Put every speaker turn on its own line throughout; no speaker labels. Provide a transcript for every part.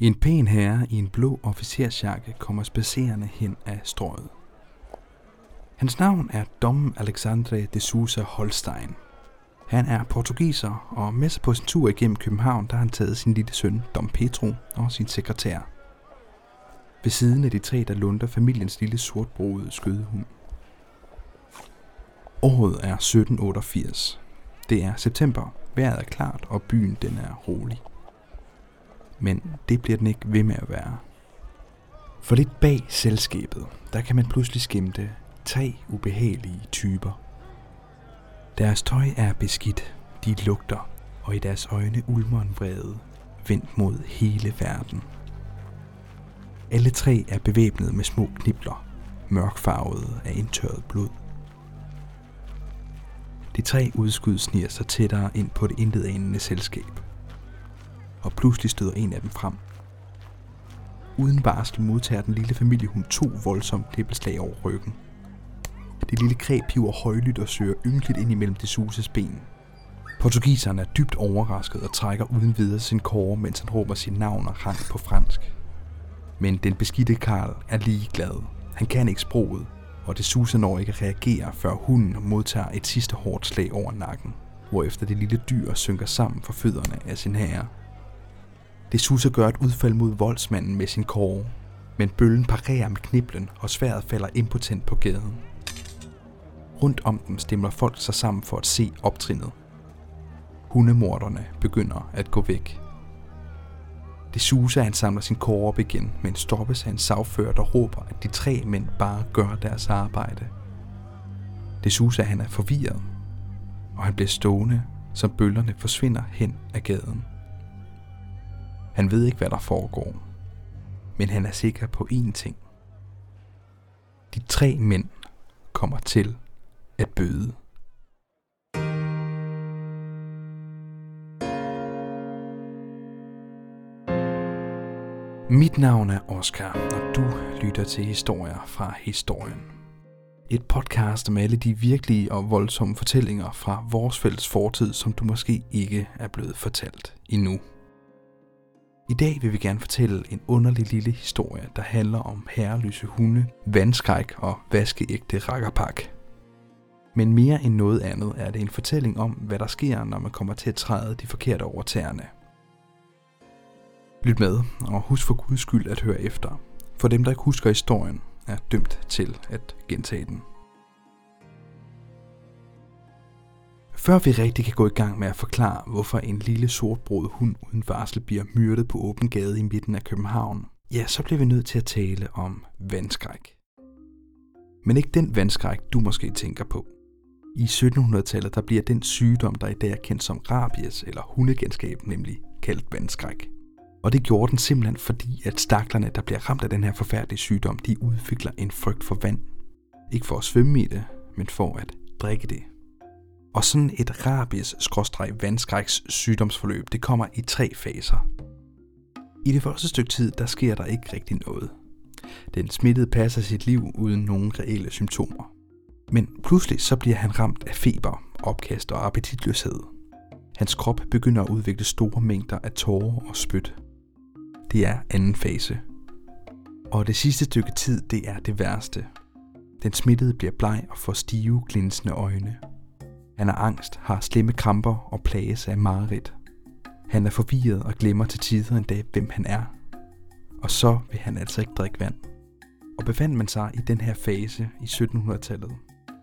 En pæn herre i en blå officersjakke kommer spacerende hen af strøget. Hans navn er Dom Alexandre de Sousa Holstein. Han er portugiser, og med sig på sin tur igennem København, der har han taget sin lille søn, Dom Petro, og sin sekretær. Ved siden af de tre, der lunder familiens lille sortbrogede skødehund. Året er 1788. Det er september, vejret er klart, og byen den er rolig men det bliver den ikke ved med at være. For lidt bag selskabet, der kan man pludselig skimte tre ubehagelige typer. Deres tøj er beskidt, de lugter, og i deres øjne ulmer en vrede, vendt mod hele verden. Alle tre er bevæbnet med små knibler, mørkfarvede af indtørret blod. De tre udskud sniger sig tættere ind på det intetanende selskab og pludselig støder en af dem frem. Uden varsel modtager den lille familiehund to voldsomme klippelslag over ryggen. Det lille kræ piver højlydt og søger ynkeligt ind imellem de suses ben. Portugiseren er dybt overrasket og trækker uden videre sin kåre, mens han råber sit navn og rang på fransk. Men den beskidte Karl er ligeglad. Han kan ikke sproget, og det suser når ikke reagerer, før hunden modtager et sidste hårdt slag over nakken, hvorefter det lille dyr synker sammen for fødderne af sin herre. Det suser gør et udfald mod voldsmanden med sin kåre, men bøllen parerer med kniblen, og sværet falder impotent på gaden. Rundt om dem stemmer folk sig sammen for at se optrinnet. Hundemorderne begynder at gå væk. Det suser, han samler sin kåre op igen, men stoppes af en sagfører, der råber, at de tre mænd bare gør deres arbejde. Det suser, han er forvirret, og han bliver stående, som bøllerne forsvinder hen ad gaden. Han ved ikke, hvad der foregår. Men han er sikker på én ting. De tre mænd kommer til at bøde. Mit navn er Oscar, og du lytter til historier fra historien. Et podcast med alle de virkelige og voldsomme fortællinger fra vores fælles fortid, som du måske ikke er blevet fortalt endnu. I dag vil vi gerne fortælle en underlig lille historie, der handler om herreløse hunde, vandskræk og vaskeægte rakkerpak. Men mere end noget andet er det en fortælling om, hvad der sker, når man kommer til at træde de forkerte over tæerne. Lyt med, og husk for guds skyld at høre efter. For dem, der ikke husker historien, er dømt til at gentage den. Før vi rigtig kan gå i gang med at forklare, hvorfor en lille sortbrød hund uden varsel bliver myrdet på åben gade i midten af København, ja, så bliver vi nødt til at tale om vandskræk. Men ikke den vandskræk, du måske tænker på. I 1700-tallet der bliver den sygdom, der i dag er kendt som rabies eller hundegenskab, nemlig kaldt vandskræk. Og det gjorde den simpelthen fordi, at staklerne, der bliver ramt af den her forfærdelige sygdom, de udvikler en frygt for vand. Ikke for at svømme i det, men for at drikke det. Og sådan et rabies vandskræks sygdomsforløb, det kommer i tre faser. I det første stykke tid, der sker der ikke rigtig noget. Den smittede passer sit liv uden nogen reelle symptomer. Men pludselig så bliver han ramt af feber, opkast og appetitløshed. Hans krop begynder at udvikle store mængder af tårer og spyt. Det er anden fase. Og det sidste stykke tid, det er det værste. Den smittede bliver bleg og får stive, glinsende øjne. Han er angst, har slemme kramper og plages af mareridt. Han er forvirret og glemmer til tider en dag, hvem han er. Og så vil han altså ikke drikke vand. Og befandt man sig i den her fase i 1700-tallet,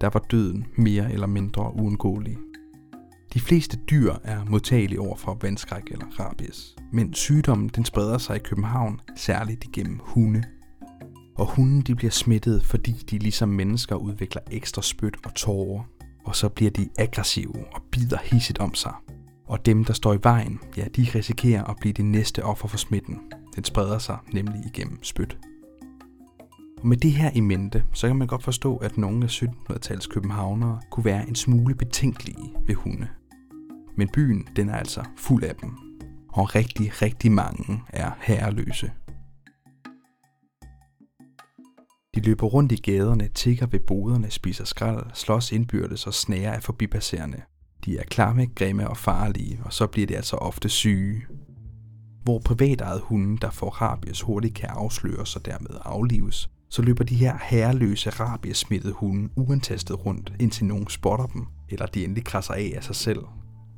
der var døden mere eller mindre uundgåelig. De fleste dyr er modtagelige over for vandskræk eller rabies, men sygdommen den spreder sig i København, særligt igennem hunde. Og hunden de bliver smittet, fordi de ligesom mennesker udvikler ekstra spyt og tårer, og så bliver de aggressive og bider hisset om sig. Og dem, der står i vejen, ja, de risikerer at blive det næste offer for smitten. Den spreder sig nemlig igennem spyt. Og med det her i mente, så kan man godt forstå, at nogle af 1700-tals københavnere kunne være en smule betænkelige ved hunde. Men byen, den er altså fuld af dem. Og rigtig, rigtig mange er herreløse. De løber rundt i gaderne, tigger ved boderne, spiser skrald, slås indbyrdes og snærer af forbipasserende. De er klamme, grimme og farlige, og så bliver de altså ofte syge. hvor privatejede hunde, der får rabies, hurtigt kan afsløres og dermed aflives, så løber de her herreløse rabiesmittede hunde uantastet rundt, indtil nogen spotter dem, eller de endelig krasser af af sig selv.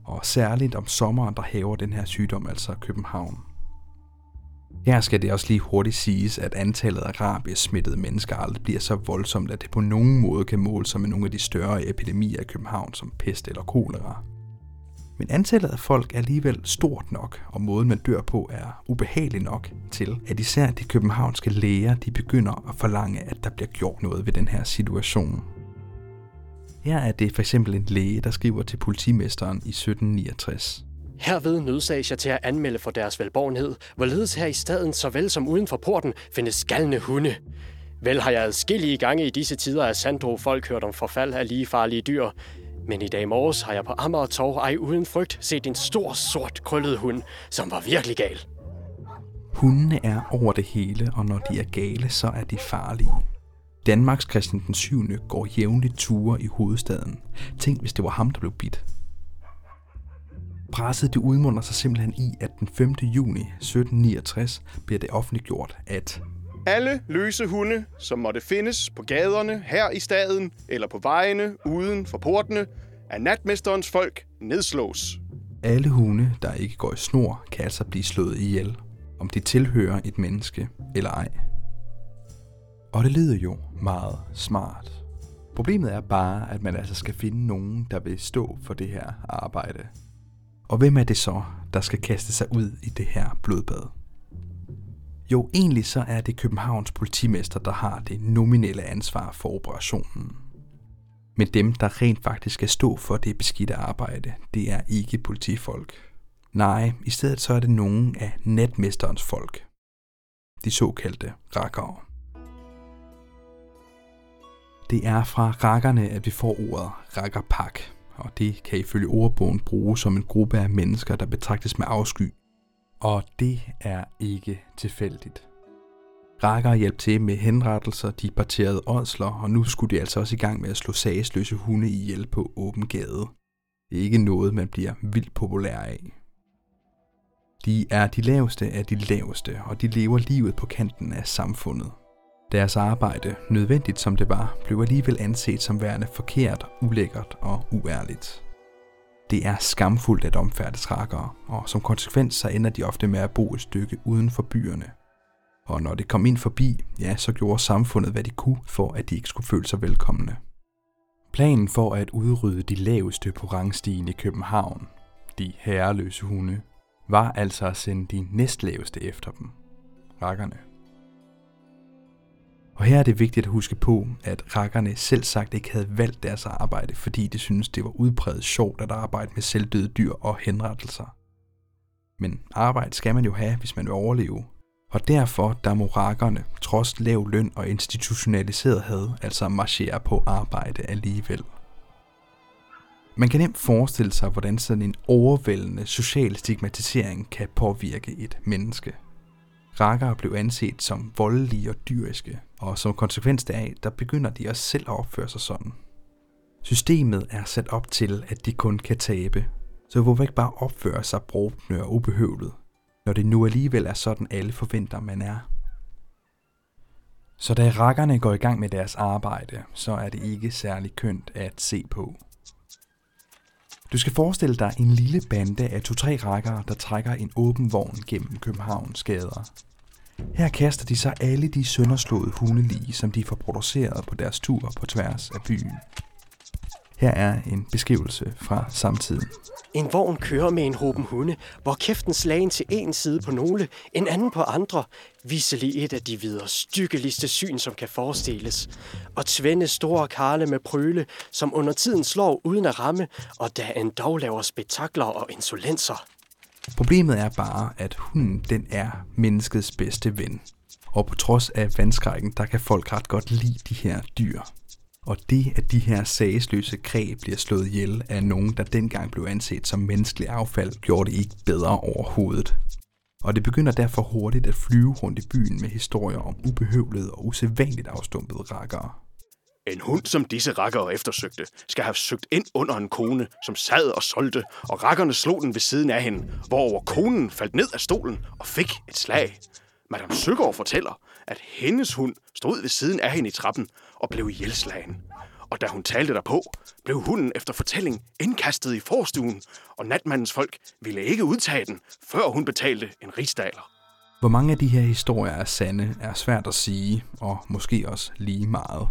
Og særligt om sommeren, der hæver den her sygdom, altså København. Her skal det også lige hurtigt siges, at antallet af rabies-smittede mennesker aldrig bliver så voldsomt, at det på nogen måde kan måle sig med nogle af de større epidemier i København, som pest eller kolera. Men antallet af folk er alligevel stort nok, og måden man dør på er ubehagelig nok til, at især de københavnske læger de begynder at forlange, at der bliver gjort noget ved den her situation. Her er det for eksempel en læge, der skriver til politimesteren i 1769.
Herved nødsages jeg til at anmelde for deres velborgenhed, hvorledes her i staden, såvel som uden for porten, findes skalne hunde. Vel har jeg adskillige gange i disse tider af Sandro folk hørt om forfald af lige farlige dyr, men i dag morges har jeg på Amager Torv ej uden frygt set en stor, sort, krøllet hund, som var virkelig gal.
Hundene er over det hele, og når de er gale, så er de farlige. Danmarks Christian den 7. går jævnligt ture i hovedstaden. Tænk, hvis det var ham, der blev bidt. Presset det udmunder sig simpelthen i, at den 5. juni 1769 bliver det offentliggjort, at
alle løse hunde, som måtte findes på gaderne, her i staden eller på vejene uden for portene, af natmesterens folk nedslås.
Alle hunde, der ikke går i snor, kan altså blive slået ihjel, om de tilhører et menneske eller ej. Og det lyder jo meget smart. Problemet er bare, at man altså skal finde nogen, der vil stå for det her arbejde. Og hvem er det så, der skal kaste sig ud i det her blodbad? Jo, egentlig så er det Københavns politimester, der har det nominelle ansvar for operationen. Men dem, der rent faktisk skal stå for det beskidte arbejde, det er ikke politifolk. Nej, i stedet så er det nogen af netmesterens folk. De såkaldte rakkere. Det er fra rakkerne, at vi får ordet rakkerpak, og det kan ifølge ordbogen bruges som en gruppe af mennesker, der betragtes med afsky og det er ikke tilfældigt. Rakker hjælp til med henrettelser, de parterede ådsler, og nu skulle de altså også i gang med at slå sagsløse hunde ihjel på åben gade. Det er ikke noget, man bliver vildt populær af. De er de laveste af de laveste, og de lever livet på kanten af samfundet. Deres arbejde, nødvendigt som det var, blev alligevel anset som værende forkert, ulækkert og uærligt. Det er skamfuldt at omfærde rakkere, og som konsekvens så ender de ofte med at bo et stykke uden for byerne. Og når det kom ind forbi, ja, så gjorde samfundet, hvad de kunne, for at de ikke skulle føle sig velkomne. Planen for at udrydde de laveste på rangstigen i København, de herreløse hunde, var altså at sende de næstlaveste efter dem, rakkerne. Og her er det vigtigt at huske på, at rakkerne selv sagt ikke havde valgt deres arbejde, fordi de syntes, det var udpræget sjovt at arbejde med selvdøde dyr og henrettelser. Men arbejde skal man jo have, hvis man vil overleve. Og derfor der må rakkerne, trods lav løn og institutionaliseret had, altså marchere på arbejde alligevel. Man kan nemt forestille sig, hvordan sådan en overvældende social stigmatisering kan påvirke et menneske. Rakker blev anset som voldelige og dyriske, og som konsekvens deraf, der begynder de også selv at opføre sig sådan. Systemet er sat op til, at de kun kan tabe, så hvorfor ikke bare opføre sig brugtende og ubehøvlet, når det nu alligevel er sådan, alle forventer, man er. Så da rakkerne går i gang med deres arbejde, så er det ikke særlig kønt at se på. Du skal forestille dig en lille bande af to-tre rakkere, der trækker en åben vogn gennem Københavns gader. Her kaster de sig alle de sønderslåede hundelige, som de får produceret på deres tur på tværs af byen. Her er en beskrivelse fra samtiden.
En vogn kører med en hoben hunde, hvor kæften slagen til en side på nogle, en anden på andre. Visselig et af de videre styggeligste syn, som kan forestilles. Og tvende store karle med prøle, som under tiden slår uden at ramme, og der en dog laver spektakler og insolenser.
Problemet er bare, at hunden den er menneskets bedste ven. Og på trods af vandskrækken, der kan folk ret godt lide de her dyr. Og det, at de her sagsløse kræ bliver slået ihjel af nogen, der dengang blev anset som menneskelig affald, gjorde det ikke bedre overhovedet. Og det begynder derfor hurtigt at flyve rundt i byen med historier om ubehøvlede og usædvanligt afstumpede rakkere.
En hund, som disse rakkere eftersøgte, skal have søgt ind under en kone, som sad og solgte, og rakkerne slog den ved siden af hende, hvor konen faldt ned af stolen og fik et slag. Madame Søgaard fortæller, at hendes hund stod ved siden af hende i trappen og blev ihjelslagen. Og da hun talte derpå, blev hunden efter fortælling indkastet i forstuen, og natmandens folk ville ikke udtage den, før hun betalte en rigsdaler.
Hvor mange af de her historier er sande, er svært at sige, og måske også lige meget.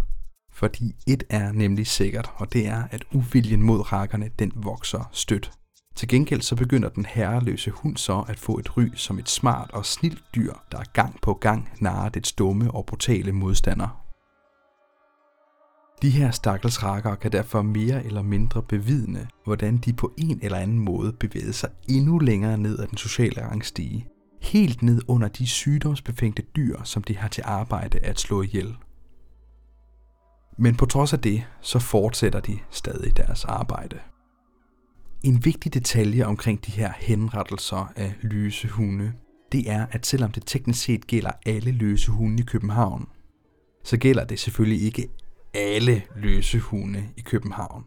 Fordi et er nemlig sikkert, og det er, at uviljen mod rakkerne, den vokser stødt. Til gengæld så begynder den herreløse hund så at få et ry som et smart og snilt dyr, der gang på gang narer det dumme og brutale modstander. De her stakkels rakker kan derfor mere eller mindre bevidne, hvordan de på en eller anden måde bevæger sig endnu længere ned ad den sociale rangstige. Helt ned under de sygdomsbefængte dyr, som de har til arbejde at slå ihjel. Men på trods af det, så fortsætter de stadig deres arbejde. En vigtig detalje omkring de her henrettelser af løse hunde, det er, at selvom det teknisk set gælder alle løse hunde i København, så gælder det selvfølgelig ikke alle løse hunde i København.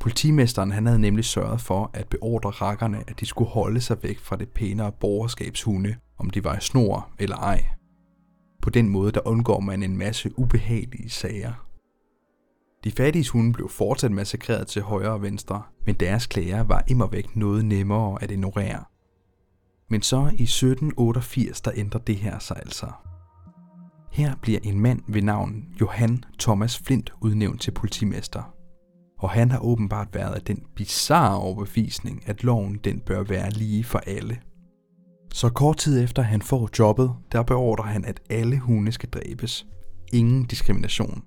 Politimesteren han havde nemlig sørget for at beordre rakkerne, at de skulle holde sig væk fra det pænere borgerskabshunde, om de var i snor eller ej. På den måde der undgår man en masse ubehagelige sager. De fattige hunde blev fortsat massakreret til højre og venstre, men deres klager var immer væk noget nemmere at ignorere. Men så i 1788, der ændrer det her sig altså. Her bliver en mand ved navn Johan Thomas Flint udnævnt til politimester. Og han har åbenbart været af den bizarre overbevisning, at loven den bør være lige for alle. Så kort tid efter han får jobbet, der beordrer han, at alle hunde skal dræbes. Ingen diskrimination.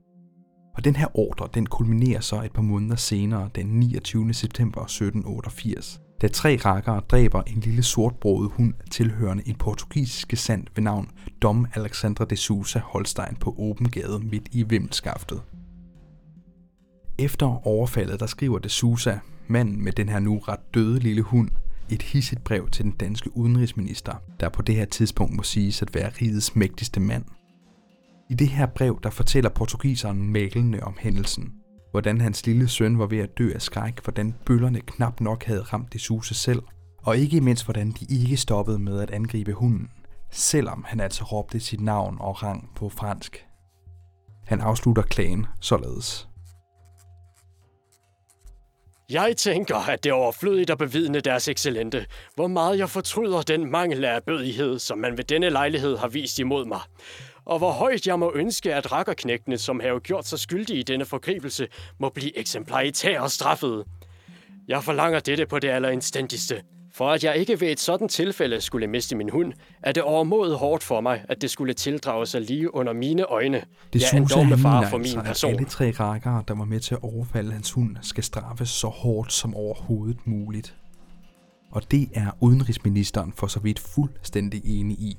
Og den her ordre, den kulminerer så et par måneder senere, den 29. september 1788, da tre rakkere dræber en lille sortbroget hund tilhørende en portugisisk sand ved navn Dom Alexandra de Sousa Holstein på åben gade midt i Vimmelskaftet. Efter overfaldet, der skriver de Sousa, manden med den her nu ret døde lille hund, et hisset brev til den danske udenrigsminister, der på det her tidspunkt må siges at være rigets mægtigste mand. I det her brev, der fortæller portugiseren mælende om hændelsen, hvordan hans lille søn var ved at dø af skræk, hvordan bøllerne knap nok havde ramt det suse selv, og ikke mindst hvordan de ikke stoppede med at angribe hunden, selvom han altså råbte sit navn og rang på fransk. Han afslutter klagen således.
Jeg tænker, at det er overflødigt at bevidne deres excellente, hvor meget jeg fortryder den mangel af bødighed, som man ved denne lejlighed har vist imod mig og hvor højt jeg må ønske, at rakkerknægtene, som har gjort sig skyldige i denne forgribelse, må blive eksemplaritære straffet. Jeg forlanger dette på det allerinstændigste. For at jeg ikke ved et sådan tilfælde skulle miste min hund, er det overmodet hårdt for mig, at det skulle tildrage sig lige under mine øjne.
Det
jeg er
med
far for
min
altså, person.
alle tre rækker, der var med til at overfalde hans hund, skal straffes så hårdt som overhovedet muligt. Og det er udenrigsministeren for så vidt fuldstændig enig i.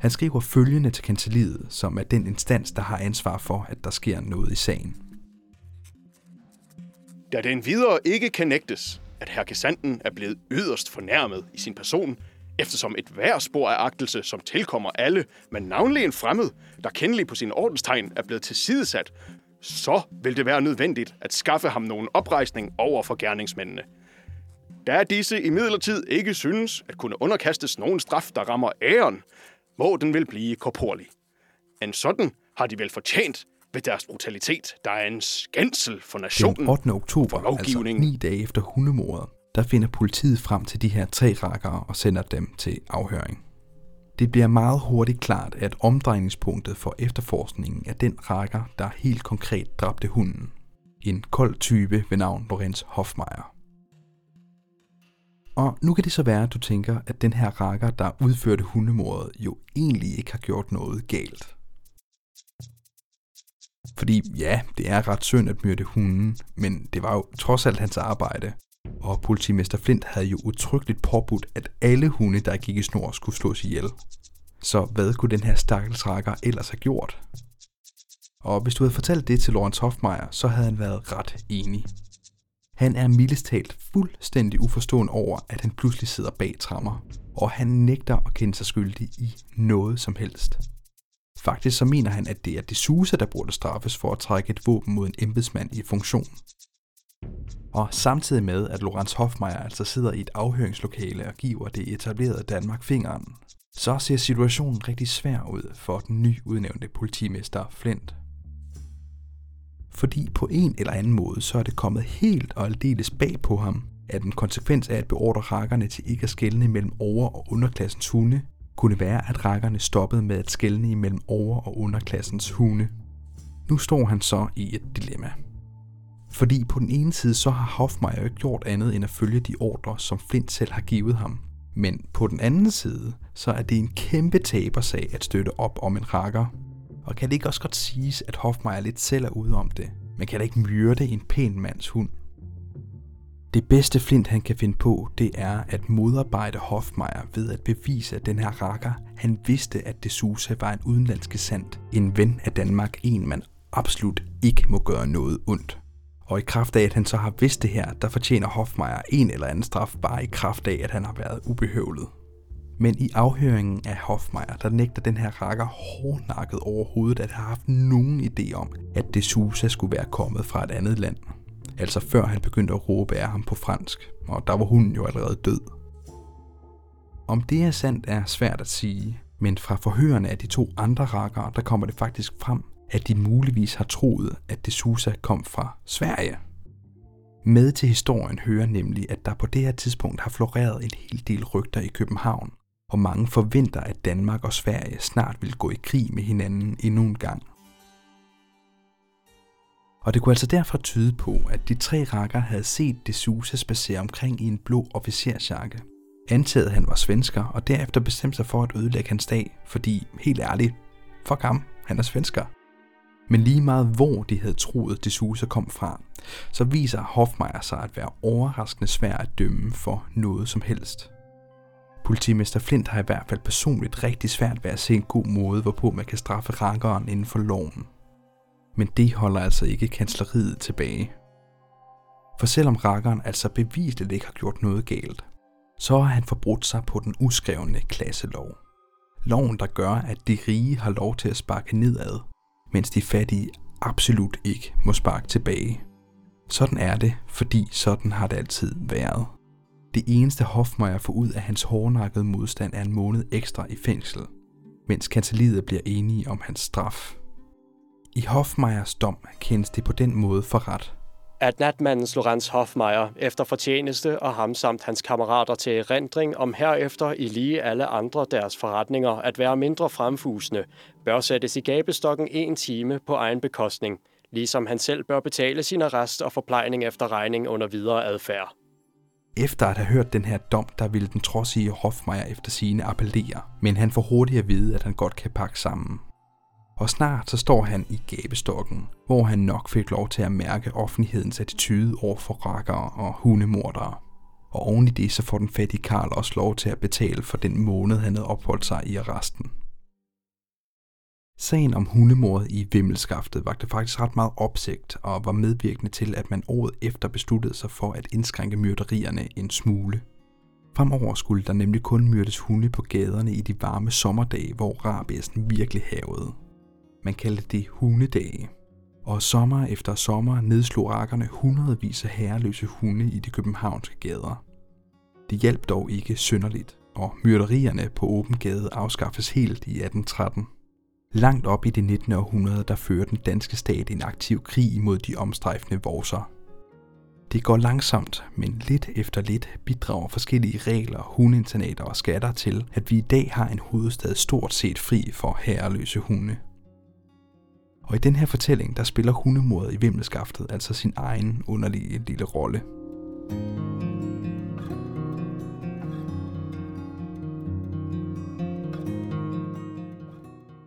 Han skriver følgende til kancelliet, som er den instans, der har ansvar for, at der sker noget i sagen.
Da det videre ikke kan nægtes, at herr er blevet yderst fornærmet i sin person, eftersom et hver spor af agtelse, som tilkommer alle, men navnlig en fremmed, der kendelig på sin ordenstegn er blevet tilsidesat, så vil det være nødvendigt at skaffe ham nogen oprejsning over for gerningsmændene. Da disse i midlertid ikke synes at kunne underkastes nogen straf, der rammer æren, må den vil blive korporlig. En sådan har de vel fortjent ved deres brutalitet, der er en skændsel for nationen.
Den 8. oktober, altså ni dage efter hundemordet, der finder politiet frem til de her tre rakkere og sender dem til afhøring. Det bliver meget hurtigt klart, at omdrejningspunktet for efterforskningen er den rakker, der helt konkret dræbte hunden. En kold type ved navn Lorenz Hofmeier. Og nu kan det så være, at du tænker, at den her rakker, der udførte hundemordet, jo egentlig ikke har gjort noget galt. Fordi ja, det er ret synd at myrde hunden, men det var jo trods alt hans arbejde. Og politimester Flint havde jo utryggeligt påbudt, at alle hunde, der gik i snor, skulle slås ihjel. Så hvad kunne den her stakkels rakker ellers have gjort? Og hvis du havde fortalt det til Lawrence Hofmeier, så havde han været ret enig. Han er mildest talt fuldstændig uforstående over, at han pludselig sidder bag trammer, og han nægter at kende sig skyldig i noget som helst. Faktisk så mener han, at det er D'Souza, der burde straffes for at trække et våben mod en embedsmand i funktion. Og samtidig med, at Lorenz Hofmeier altså sidder i et afhøringslokale og giver det etablerede Danmark fingeren, så ser situationen rigtig svær ud for den nyudnævnte politimester Flint. Fordi på en eller anden måde, så er det kommet helt og aldeles bag på ham, at en konsekvens af at beordre rakkerne til ikke at skelne mellem over- og underklassens hunde, kunne være, at rakkerne stoppede med at skelne imellem over- og underklassens hunde. Nu står han så i et dilemma. Fordi på den ene side så har Hofmeier ikke gjort andet end at følge de ordre, som Flint selv har givet ham. Men på den anden side, så er det en kæmpe tabersag at støtte op om en rakker. Og kan det ikke også godt siges, at Hofmeier lidt selv er ude om det? Man kan da ikke myrde en pæn mands hund. Det bedste Flint han kan finde på, det er at modarbejde Hofmeier ved at bevise, at den her rakker, han vidste, at D'Souza var en udenlandske sandt, en ven af Danmark, en man absolut ikke må gøre noget ondt. Og i kraft af, at han så har vidst det her, der fortjener Hofmeier en eller anden straf, bare i kraft af, at han har været ubehøvlet. Men i afhøringen af Hofmeier, der nægter den her rakker hårdnakket overhovedet at have haft nogen idé om, at D'Souza skulle være kommet fra et andet land. Altså før han begyndte at råbe af ham på fransk, og der var hunden jo allerede død. Om det er sandt er svært at sige, men fra forhørene af de to andre rakkere, der kommer det faktisk frem, at de muligvis har troet, at D'Souza kom fra Sverige. Med til historien hører nemlig, at der på det her tidspunkt har floreret en hel del rygter i København, og mange forventer, at Danmark og Sverige snart vil gå i krig med hinanden endnu en gang. Og det kunne altså derfor tyde på, at de tre rakker havde set D'Souza spacere omkring i en blå officersjakke. Antaget han var svensker, og derefter bestemte sig for at ødelægge hans dag, fordi, helt ærligt, fuck ham, han er svensker. Men lige meget hvor de havde troet, D'Souza kom fra, så viser Hofmeier sig at være overraskende svær at dømme for noget som helst. Politimester Flint har i hvert fald personligt rigtig svært ved at se en god måde, hvorpå man kan straffe rakkeren inden for loven. Men det holder altså ikke kansleriet tilbage. For selvom rakkeren altså bevisligt ikke har gjort noget galt, så har han forbrudt sig på den uskrevne klasselov. Loven, der gør, at de rige har lov til at sparke nedad, mens de fattige absolut ikke må sparke tilbage. Sådan er det, fordi sådan har det altid været. Det eneste Hofmeier får ud af hans hårdnakkede modstand er en måned ekstra i fængsel, mens kanseliet bliver enige om hans straf. I Hofmeyers dom kendes det på den måde for ret,
at natmandens Lorenz Hofmeier efter fortjeneste og ham samt hans kammerater til erindring om herefter i lige alle andre deres forretninger at være mindre fremfusende, bør sættes i gabestokken en time på egen bekostning, ligesom han selv bør betale sin arrest og forplejning efter regning under videre adfærd.
Efter at have hørt den her dom, der ville den trodsige Hofmeier efter sine appellere, men han får hurtigt at vide, at han godt kan pakke sammen og snart så står han i gabestokken, hvor han nok fik lov til at mærke offentlighedens attitude over for rakkere og hundemordere. Og oven i det så får den fattige Karl også lov til at betale for den måned, han havde opholdt sig i arresten. Sagen om hundemordet i Vimmelskaftet vagte faktisk ret meget opsigt og var medvirkende til, at man året efter besluttede sig for at indskrænke myrderierne en smule. Fremover skulle der nemlig kun myrdes hunde på gaderne i de varme sommerdage, hvor rabiesen virkelig havede. Man kaldte det hundedage. Og sommer efter sommer nedslog rakkerne hundredvis af herreløse hunde i de københavnske gader. Det hjalp dog ikke synderligt, og myrderierne på åben gade afskaffes helt i 1813. Langt op i det 19. århundrede, der fører den danske stat en aktiv krig imod de omstrejfende vorser. Det går langsomt, men lidt efter lidt bidrager forskellige regler, hundeinternater og skatter til, at vi i dag har en hovedstad stort set fri for herreløse hunde. Og i den her fortælling, der spiller hundemordet i vimmelskaftet altså sin egen underlige lille rolle.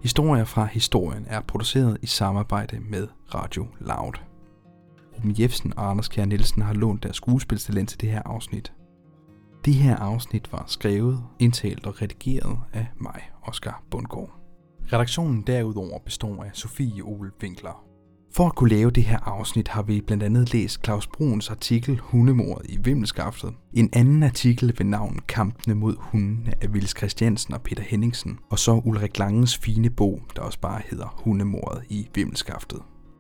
Historier fra historien er produceret i samarbejde med Radio Loud. Ruben Jefsen og Anders Kjær Nielsen har lånt deres skuespilstalent til det her afsnit. Det her afsnit var skrevet, indtalt og redigeret af mig, Oscar Bundgaard. Redaktionen derudover består af Sofie Ole Winkler. For at kunne lave det her afsnit har vi blandt andet læst Claus Bruns artikel Hundemordet i Vimmelskaftet, en anden artikel ved navn Kampene mod hundene af Vils Christiansen og Peter Henningsen, og så Ulrik Langens fine bog, der også bare hedder Hundemordet i Vimmelskaftet.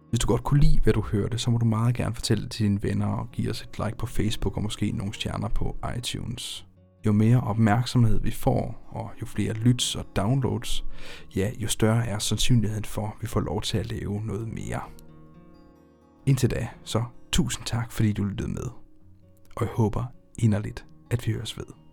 Hvis du godt kunne lide, hvad du hørte, så må du meget gerne fortælle det til dine venner og give os et like på Facebook og måske nogle stjerner på iTunes. Jo mere opmærksomhed vi får, og jo flere lyts og downloads, ja, jo større er sandsynligheden for, at vi får lov til at lave noget mere. Indtil da, så tusind tak, fordi du lyttede med. Og jeg håber inderligt, at vi høres ved.